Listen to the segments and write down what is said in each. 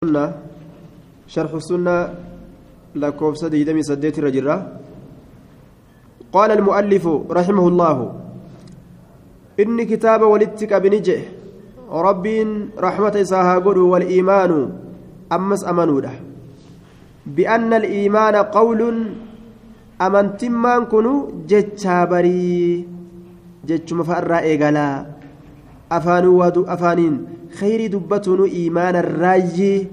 السنة شرح السنة لكوف سدي دمي سديت رجرة. قال المؤلف رحمه الله إن كتاب ولدتك بنجه رب رحمة إساها قل والإيمان أمس أمنوده. بأن الإيمان قول أمن تمان كنو جتشابري جتش مفأرى إيقالا أفانين. خيري دبتونو إيمان الراجي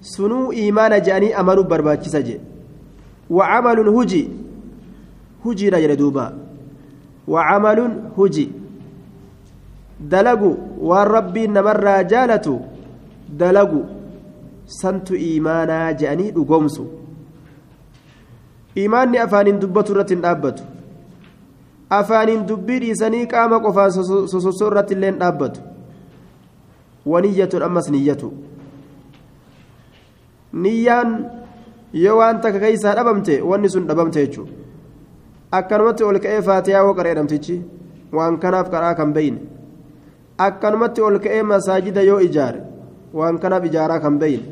سنو إيمان جاني أمنوا برباچس جي وعمل هجي. هجي رجل دوبا. وعمل هجي. دلقوا والربي نمر جالتو دلقوا سنت إيمانا جاني دقومسو إيماني أفانين دبتو رتن أبتو أفانين دبير إساني قام قفا سوسو رتن لين أبتو ونية أمس نيته niyyaan yoo waan takka keessaa dhabamte wanni sun dhabamte jechuudha akkanumatti ol ka'ee faatiyaa hoo qaree dhamtichi waan kanaaf karaa kan beeyne akkanumatti ol ka'ee masaajida yoo ijaare waan kanaaf ijaaraa kan beeyne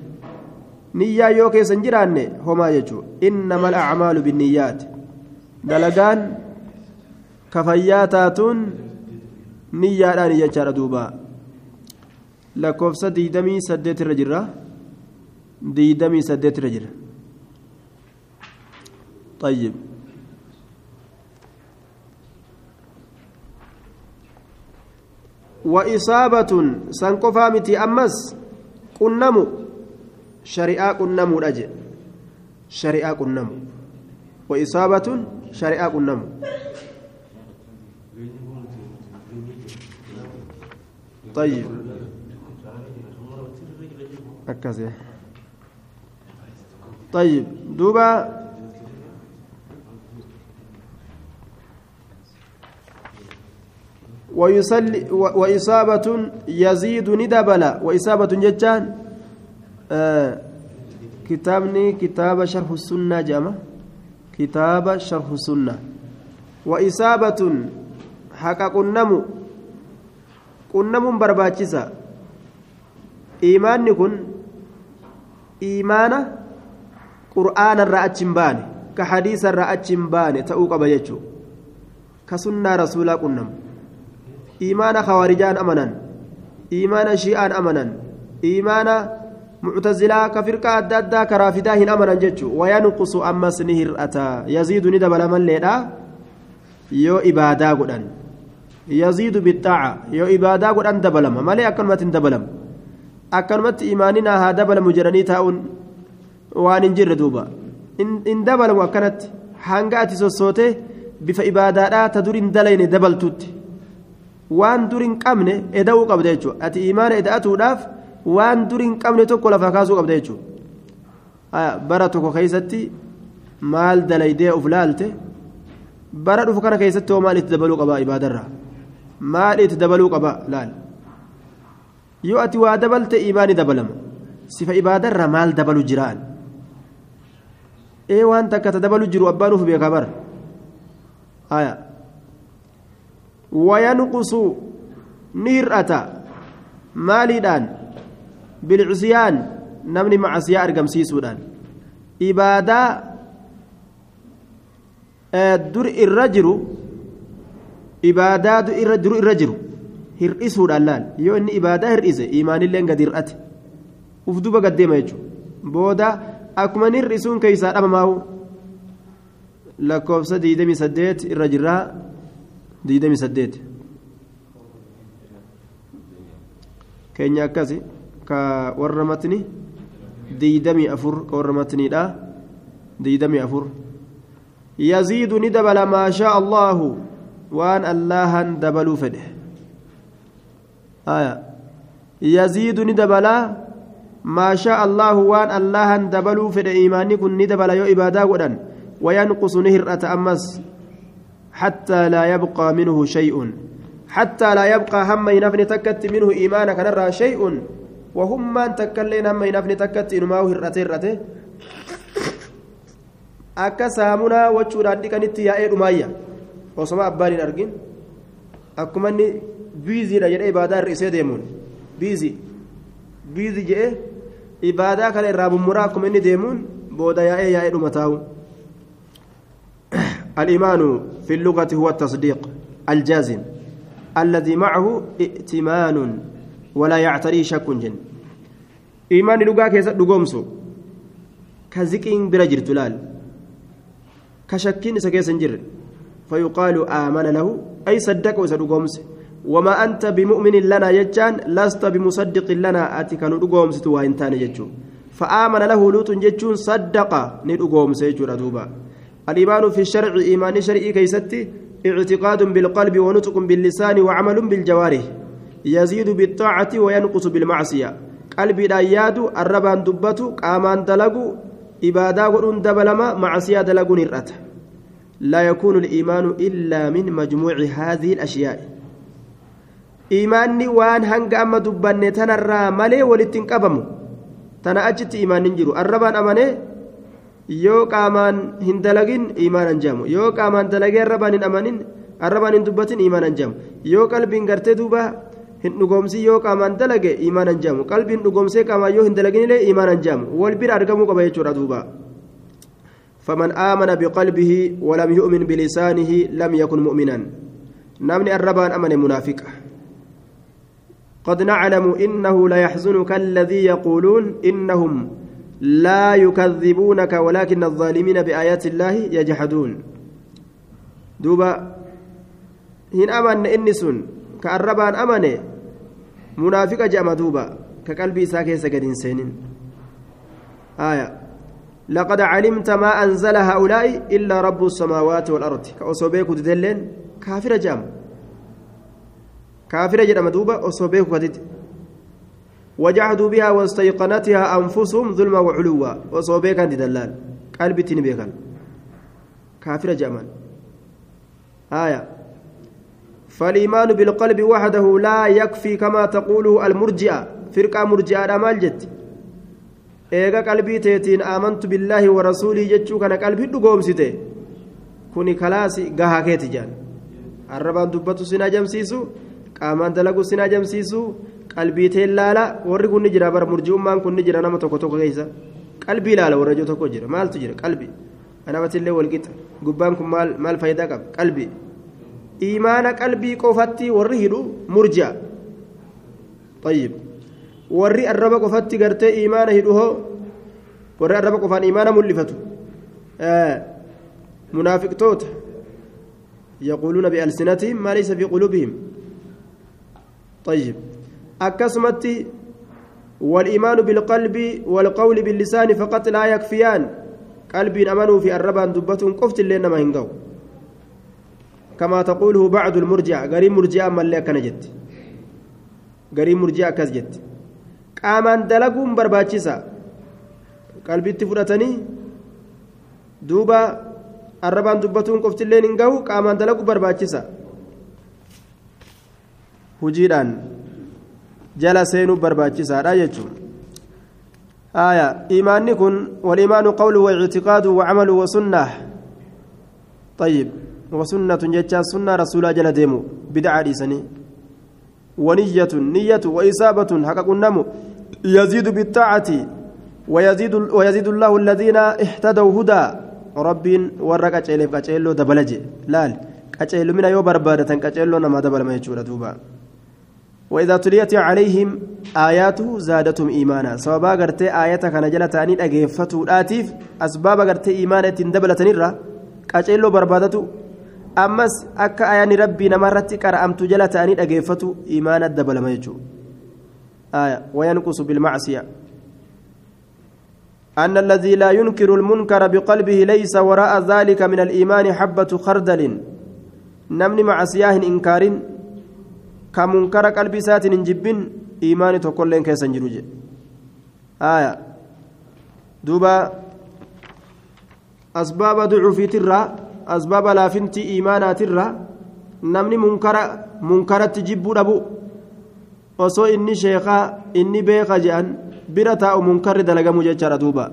niyyaa yoo keessa hin jiraanne homaa jechuudha innama acmaalu binniyyaati dalagaan kafayyaa taatuun niyyaadhaan jechaadha duuba lakkoofsa diidamii saddeet irra jirra. ديدمي سدت رجل طيب وإصابة سنقفا متي أمس قنمو شريعة قنمو رجل شريعة قنمو وإصابة شريعة قنمو طيب. أكاسي طيب دوبا. ويصلي وإصابة يزيد ندبل وإصابة جتان آه كتابني كتاب شرح السنة جامع. كتاب شرح السنة. وإصابة حقا قنم قنم برباچسا إيماني كن إيمانه qur'aana irraa achi hin baane ka hadiisa irraa achi hin baane ta'uu qaba jechuun ka sunnaa rasuulaa qunnamu imaana khawaarijaan amanan imaana shi'aan amanan imaana muctazilaa ka firqaa adda addaa karaa fidaa hin amanan jechuun wayanqusu ammas ni hir'ata yaziidu ni dabala yoo ibaadaa godhan yaziidu bixaaca yoo ibaadaa godhan dabalama malee akkanumatti hin dabalamu akkanumatti imaanina haa dabalamu jedhanii taa'uun waan hin jirre duuba hin dabalamu akkanatti hanga ati sossootee bifa ibaadaadhaa ta dur hin dalayne dabaltutti waan dur hin qabne eda'uu qabda jechuudha ati imaana eda'atuudhaaf waan dur hin qabne tokko lafaa kaasuu qabda jechuudha bara tokko keessatti maal dalaydee uf laalte bara dhufu kana keessatti hoo maal itti dabaluu qaba ibaadarraa maal itti dabaluu qaba laal yoo ati waa dabalte imaani dabalama sifa ibaadarraa maal dabalu jiraan. ee waan takka ta dabalu jiru abbaan uf beekaa bara haya wayanqusu ni hir'ata maaliidhaan bilcisiyaan namni macasiyaa argamsiisuudhaan ibaadaa dur irra jiru ibaadaa dur irra jiru hir'isuudhaan laal yoo inni ibaadaa hir'ise imaanilleen gad hir'ate uf duba gaddeema jechuudha booda akkuma ni hir'isuun keessaa dhabamaahu lakkoofsa diidamii saddeet irra jirraa diidamii saddeet keenya akkasi ka warra matni diidamii afur ka warra matniidha diidamii afur yaziidu ni dabala maa shaa allaahu waan allahan dabaluu fedhe yaziidu ni dabalaa ما شاء الله وان الله دبلوا في الإيمان كن ندبل يو إبادة ودن وينقص نهر أتأمس حتى لا يبقى منه شيء. حتى لا يبقى هم ينفن تكت منه إيمانك نرى شيء. وهم من تكلين هم ينفن تكت إنما هرته هرته akka saamunaa wachuudhaan dhiqanitti yaa'ee dhumaayya osoma abbaan hin argin akkuma inni biiziidha jedhee ibaadaa hir'isee deemuun biizii biizii jedhee ibaadaa kana irraa mummuraa akkuma inni deemuun booda yaa'ee yaa'ee dhuma taa'u الإيمان في اللغة هو التصديق الجازم الذي معه ائتمان ولا يعتري شك جن إيمان لغة كيسا دقومسو كزكين برجر تلال كشكين سكيس جر فيقال آمن له. أي صدق وسدقومس وما أنت بمؤمن لنا يجان لست بمصدق لنا. أتي كانوا دقومس توائنتان يجو. فآمن له لوط جتشون صدق. ندقومس يجو ردوبا الإيمان في الشرع إيمان شرعي كيستي. اعتقاد بالقلب ونطق باللسان وعمل بالجوارح. يزيد بالطاعة وينقص بالمعصية. لا يادو الربان دبتو قامان دلقو. إبادة ورون دبلما معصية دلقو نرأت لا يكون الإيمان إلا من مجموع هذه الأشياء إيماني وان هنگ أما دبني تنرى ملي ولتنقبمو تنا أجت إيمان ننجرو الربان أماني yoo qaamaan dalagee arrabaan hin amanin arrabaan hin dubbatin iimaanan jaamu yoo qalbiin gartee duuba hin dhugoomsi yoo qaamaan dalage iimaanan jaamu qalbiin dhugoomsee qaamaan yoo hin dalaginillee iimaanan jaamu wal bira argamuu qaba jechuudha duuba فمن آمن بقلبه ولم يؤمن بلسانه لم يكن مؤمنا. نمني الربان أمن منافق. قد نعلم إنه ليحزنك الذي يقولون إنهم لا يكذبونك ولكن الظالمين بآيات الله يجحدون. دوبا هن أمن إنسون كأربان أمن. منافق جأم دوبا كقلبي ساكي سكدين سينين آية. لقد علمت ما أنزل هؤلاء إلا رب السماوات والأرض. كأصوبيك تدلين كافر جام. كافر جأم دوبا أصوبيك تدلين وجحدوا بها واستيقنتها أنفسهم ظلما وعلوا. وصوبيكا دلال قلبي تنبيكا كافر جمال آية. فالإيمان بالقلب وحده لا يكفي كما تقوله المرجئة. فرقة مرجئة مال جت. إيغا قلبي تيتين آمنت بالله ورسوله جتشو كان قلبي دقوم سيتي كوني كلاسي قها كيتي جان الربان دبتو سنا جمسيسو قامان دلقو سنا جمسيسو qalbii ta'e laala warri kun ni jira bara murji'ummaan kun ni jira nama tokko tokko keessa qalbii laala warra ijoo tokko jira maaltu jira qalbii namatillee walqixa gubbaan kun maal maal faayidaa qaba qalbii imaana qalbii qofatti warri hidhu murji'a طيب Warri arraba qofatti gartee imaana hidhu hoo? Warri arraba qofaan imaana mul'ifatu? Munaafiqtoota? يقولون بألسنتهم ما ليس في قلوبهم طيب akkasumatti والإيمان بالقلب والقول باللسان فقط لا يكفيان قلبي أمنوا في الربان دبتهم قفت اللي ما هنقو كما تقوله بعض المرجع قريب مرجع من لك نجت قريب مرجع كزجت قامان دلقهم برباتشسا قلبي تفرتني دوبا الربان دبتهم قفت اللي هنقو قامان دلقوا برباتشسا هجيران jala seenuu barbaachisaadha jechuun آية إيماني كن والإيمان قول واعتقاد وعمل وسنة طيب وسنة جتشا سنة رسول جل ديمو بدعة لسني ونية نية وإصابة حق النمو يزيد بالطاعة ويزيد ويزيد الله الذين اهتدوا هدى. رب ورق أجيلف أجيلو دبلج لال. أجيلو من يو بربادة أجيلو نما دبل ما يجور دوبا. وإذا تليت عليهم آياته زادتهم إيمانا. سببا غرتي آياتك أنا جلت أني أجيفتو آتيف. أسباب غرتي إيمانا تندبلة نرى قاچيلو بربادتو. أمس أكا آيان ربي نمرتي كرأمت جلت أني أجيفتو إيمانا دبل ميجو آية وينقص بالمعصية أن الذي لا ينكر المنكر بقلبه ليس وراء ذلك من الإيمان حبة خردل نمني معصياه إنكار ka munkara qalbii isaatiin hin jibbin iimaani tokkolleen keessa hin jiru jedhe aya duuba asbaaba ducuufiitirraa asbaaba laafinti iimaanaatirraa namni munkara munkaratti jibbuu dhabu osoo inni sheekaa inni beeka jedhan bira taa'u munkarri dalagamu jechaadha duuba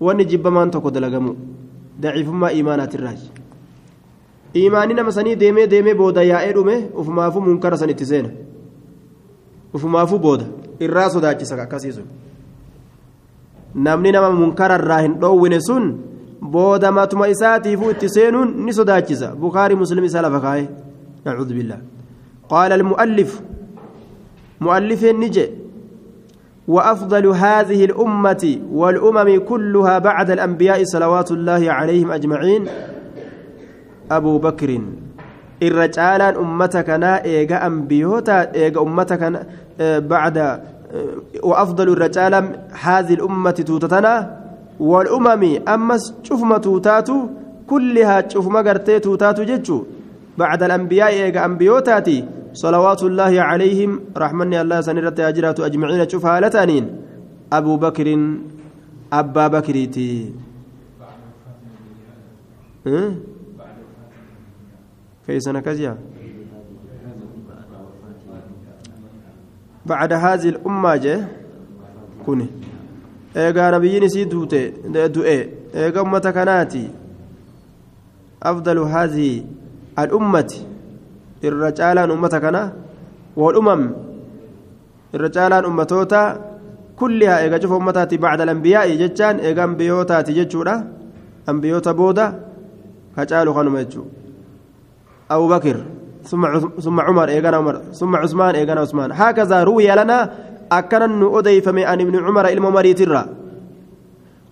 wanni jibbamaan tokko dalagamu daciifummaa iimaanaatirraa imaanii nama sanii deemee deemee booda yaa'ee dhume ufumaafuu munkara san itti seena ufumaafuu booda irraa sodaachisa akkasii sun namni nama munkararraa hin dhoowwine sun booda matuma isaatiifuu itti seenuun ni sodaachisa bukaarii muslim isaa lafa kaa'e nacuudhu billah qaala almu'allif ni jedhe وأفضل هذه الأمة والأمم كلها بعد الأنبياء صلوات الله عليهم أجمعين. أبو بكر الرجال أمتك إيجا أنبيوتا إيجا أمتك بعد وأفضل الرجال هذه الأمة توتتنا. والأمم أما شوف ما توتاتو كلها شوف ما قرتي توتاتو جتشو بعد الأنبياء إيجا أنبيوتاتي صلوات الله عليهم رحمني الله سنرت أجرات أجمعين شوف هالتانين أبو بكر أبا بكريتي سنة كزيا بعد هذه الأمة جه. كوني. إيجا نبيين سي دوتي دوئي إيجا أمة كناتي. أفضل هذه الأمة. Irra caalaan ummata kana caalaan ummatoota kullihaa eega cufa ummataati bacda alambiyaa'i jechaan eega ambiyootaati jechuudha ambiyoota booda ka caalu kanuma jechuu abu bakir ثم عمر إيغانا عمر ثم عثمان إيغانا عثمان هكذا روي لنا أكنا نؤديف من أن ابن عمر إلى مريترا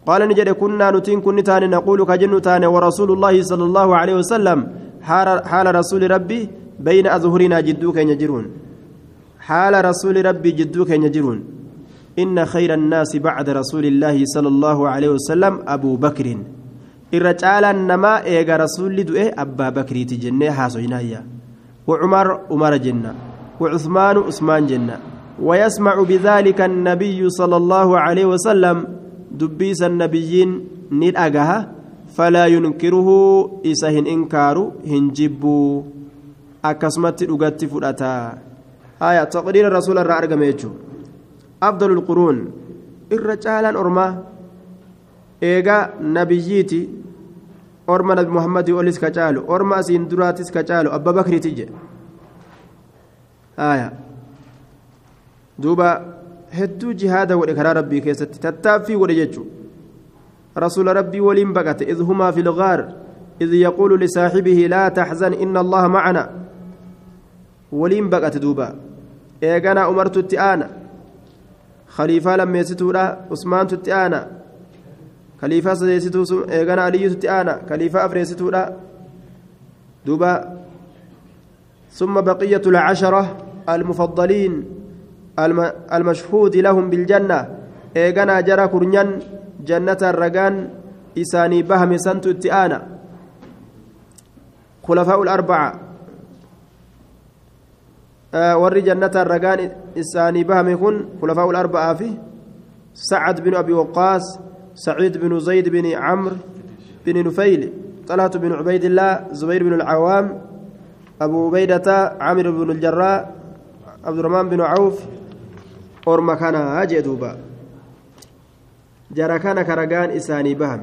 قال نجد كنا نتين كن تاني نقول كجن تاني ورسول الله صلى الله عليه وسلم حال رسول ربي بين أظهرنا جدوك يجرون حال رسول ربي جدوك يجرون إن خير الناس بعد رسول الله صلى الله عليه وسلم أبو بكر. الرجال النما إيغا رسول دؤه أبا بكر تجنة حاسوينايا وعمر عمر جنة. وعثمان عثمان جنة. ويسمع بذلك النبي صلى الله عليه وسلم دبيس النبيين ندأجها فلا ينكره إسهن إنكار هنجبوا akkasumatti dhugatti fudhata haya taqdiira rasuula irraa argame jechuun afdalu lquruun irra caalaan ormaa eegaa nabiyyiiti orma nabi muhammadii olis ka caalu orma asiin duraatis ka caalu abba bakriiti jedhe haya duuba hedduu jihaada godhe karaa rabbii keessatti tattaaffii godhe jechuun rasuula rabbii waliin baqate idh humaa fi lgaar إذ يقول لصاحبه لا تحزن إن الله معنا waliin baqate duuba eegana umartutti aana khaliifaa lammeessituudha usmaantutti aana khaliifaa sadeessituu eegana aliyyututti aana khaliifaa afreessituudha duuba ثم بقية العشرة المفضلين المشهود لهم بالجنة إيغانا جرى كرنيان جنة الرقان إساني بهم سنت التئانا خلفاء الأربعة warri jannataan ragaan isaanii bahame kun khulafaa ularba'aa fi sacad binu abi waqaas saciid binu zayd bini camr bini nufayl طلحة بن عبيد الله زبير بن العوام أبو عبيدة عامر بن الجراء عبد الرحمن بن عوف أورما كان هاجي دوبا جرى كان كرجان إساني بهم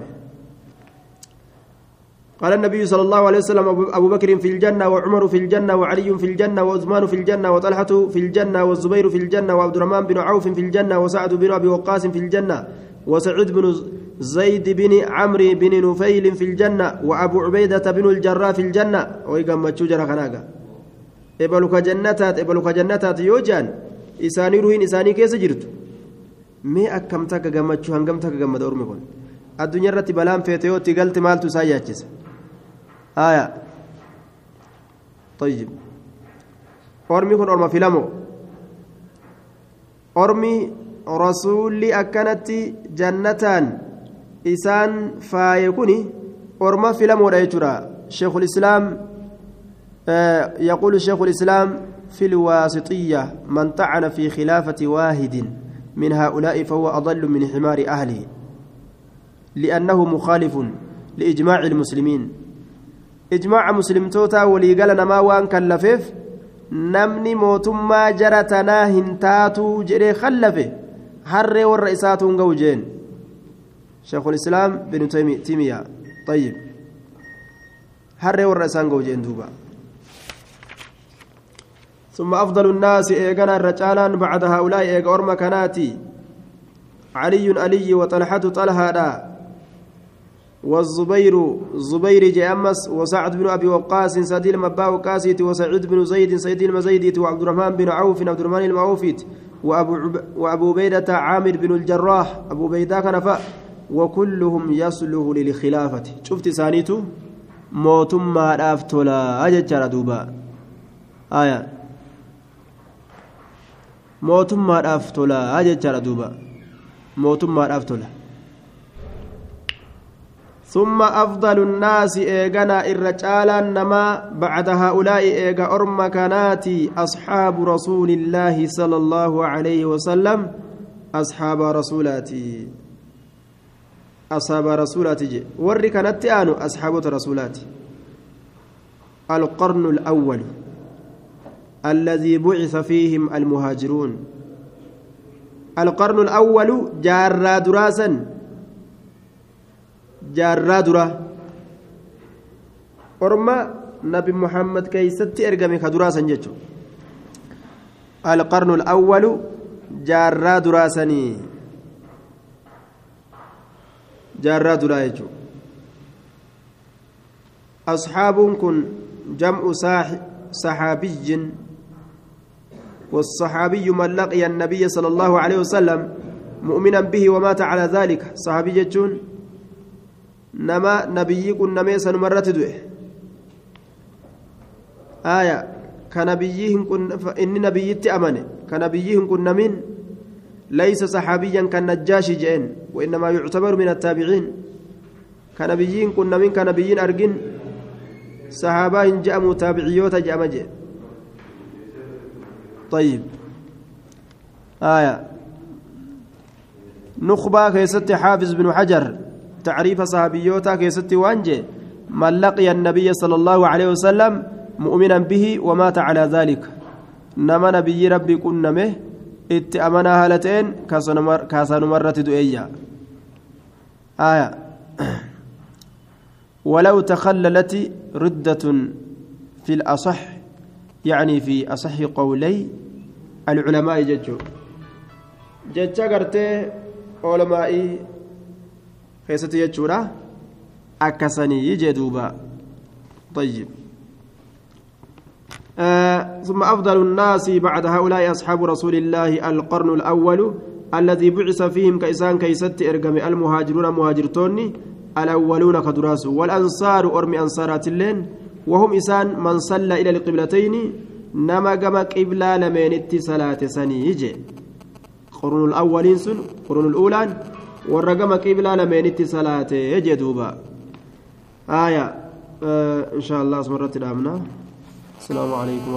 قال النبي صلى الله عليه وسلم أبو بكر في الجنة وعمر في الجنة وعلي في الجنة وعثمان في الجنة وطلحة في الجنة والزبير في الجنة وعبد الرحمن بن عوف في الجنة وسعد بن أبي وقاص في الجنة وسعيد بن زيد بن عمرو بن نفيل في الجنة وأبو عبيدة بن الجراح في الجنة. ويقام متشوجر خناقة. جنتات جنتات يوجان. isaanii روين isaanii keessa jirti. مي أكمتك هنقمتك قمت أرمكن الدنيا رتي بلام مالتو آية. طيب. أرمي كن أرمى فيلمو أرمي رسولي أكنت جنتان. إسان فايكوني أرمى فيلمو رأيترا شيخ الإسلام آه يقول شيخ الإسلام في الواسطية من طعن في خلافة واحد من هؤلاء فهو أضل من حمار أهله لأنه مخالف لإجماع المسلمين. Waliigala namaa waan kallafeef namni mootummaa jara tanaa hin taatuu jedhee kallafe harree warra isaatuun ga'u jeen sheekul islaam binu timiya طيب isaan ga'u jeen duuba ثم أفضل الناس إيغانا الرجالان بعد هؤلاء إيغا أرما كناتي علي علي وطلحة طلحة لا والزبير زبير جامس وسعد بن أبي وقاص سعد المبا وقاسيت بن زيد سيد المزيديت وعبد الرحمن بن عوف عبد الرحمن المعوفيت وأبو. وأبو بيدة عامر بن الجراح أبو بيدة كنفا وكلهم يصلح للخلافة. شفت سانيتو موتما رافتولا اججر دوبا. آية. موتما رافتولا اججر دوبا. موتما رافتولا ثم أفضل الناس إيغانا الرجال نما بعد هؤلاء إيغا أرم كاناتي أصحاب رسول الله صلى الله عليه وسلم أصحاب رسولاتي. أصحاب رسولاتي وري كانت آنو أصحاب رسولاتي. القرن الأول الذي بعث فيهم المهاجرون. القرن الأول جار دراسا jaarraa dura orma nabi muhammad keeysatti ergame ka duraa san jechu alqarnu alawwalu jaarraa duraa sanii jaarraa duraa jechu asxaabuun kun jam'u saxaabiy والصحابي من لقي النبي صلى الله عليه وسلم مؤمنا به ومات على ذلك صحابي جتون nama nabiyyi qunnamee sanumarratti du'e. Aya ka nabiyyi inni nabiyyitti amane. Ka nabiyyi hin qunnamin ليس صحابيا كالنجاشي جئن وإنما يعتبر من التابعين كنبيين كنا من كنبيين أرجن صحابة جاء تابعيوت جاء طيب آية نخبة كيست حافظ بن حجر تعريف صحابيوتا كيستي وانجي من لقي النبي صلى الله عليه وسلم مؤمنا به ومات على ذلك. نما نبي ربي كنمه itti amanaa haala ta'een kaasanumarratti du'eeyya آية. ولو تخللت ردة في الأصح يعني في أصح قولي العلماء ججو. ججا قرتي علمائي keessatti jechuudha. Akkasanii jee duuba. طيب آه ثم أفضل الناس بعد هؤلاء أصحاب رسول الله القرن الأول الذي بعث فيهم كإسان كيست إرقم المهاجرون مهاجرتون الأولون كدراس والأنصار أرمي أنصارات اللين وهم إسان من صلى إلى القبلتين نما قم قبلة لمن صلاة سنيجي قرن الأولين سن قرن الأولان warra gama qiblaa lameenitti salaatee jee duuba aaya insha allah asuma irratti dhaabna asalaamu calaykum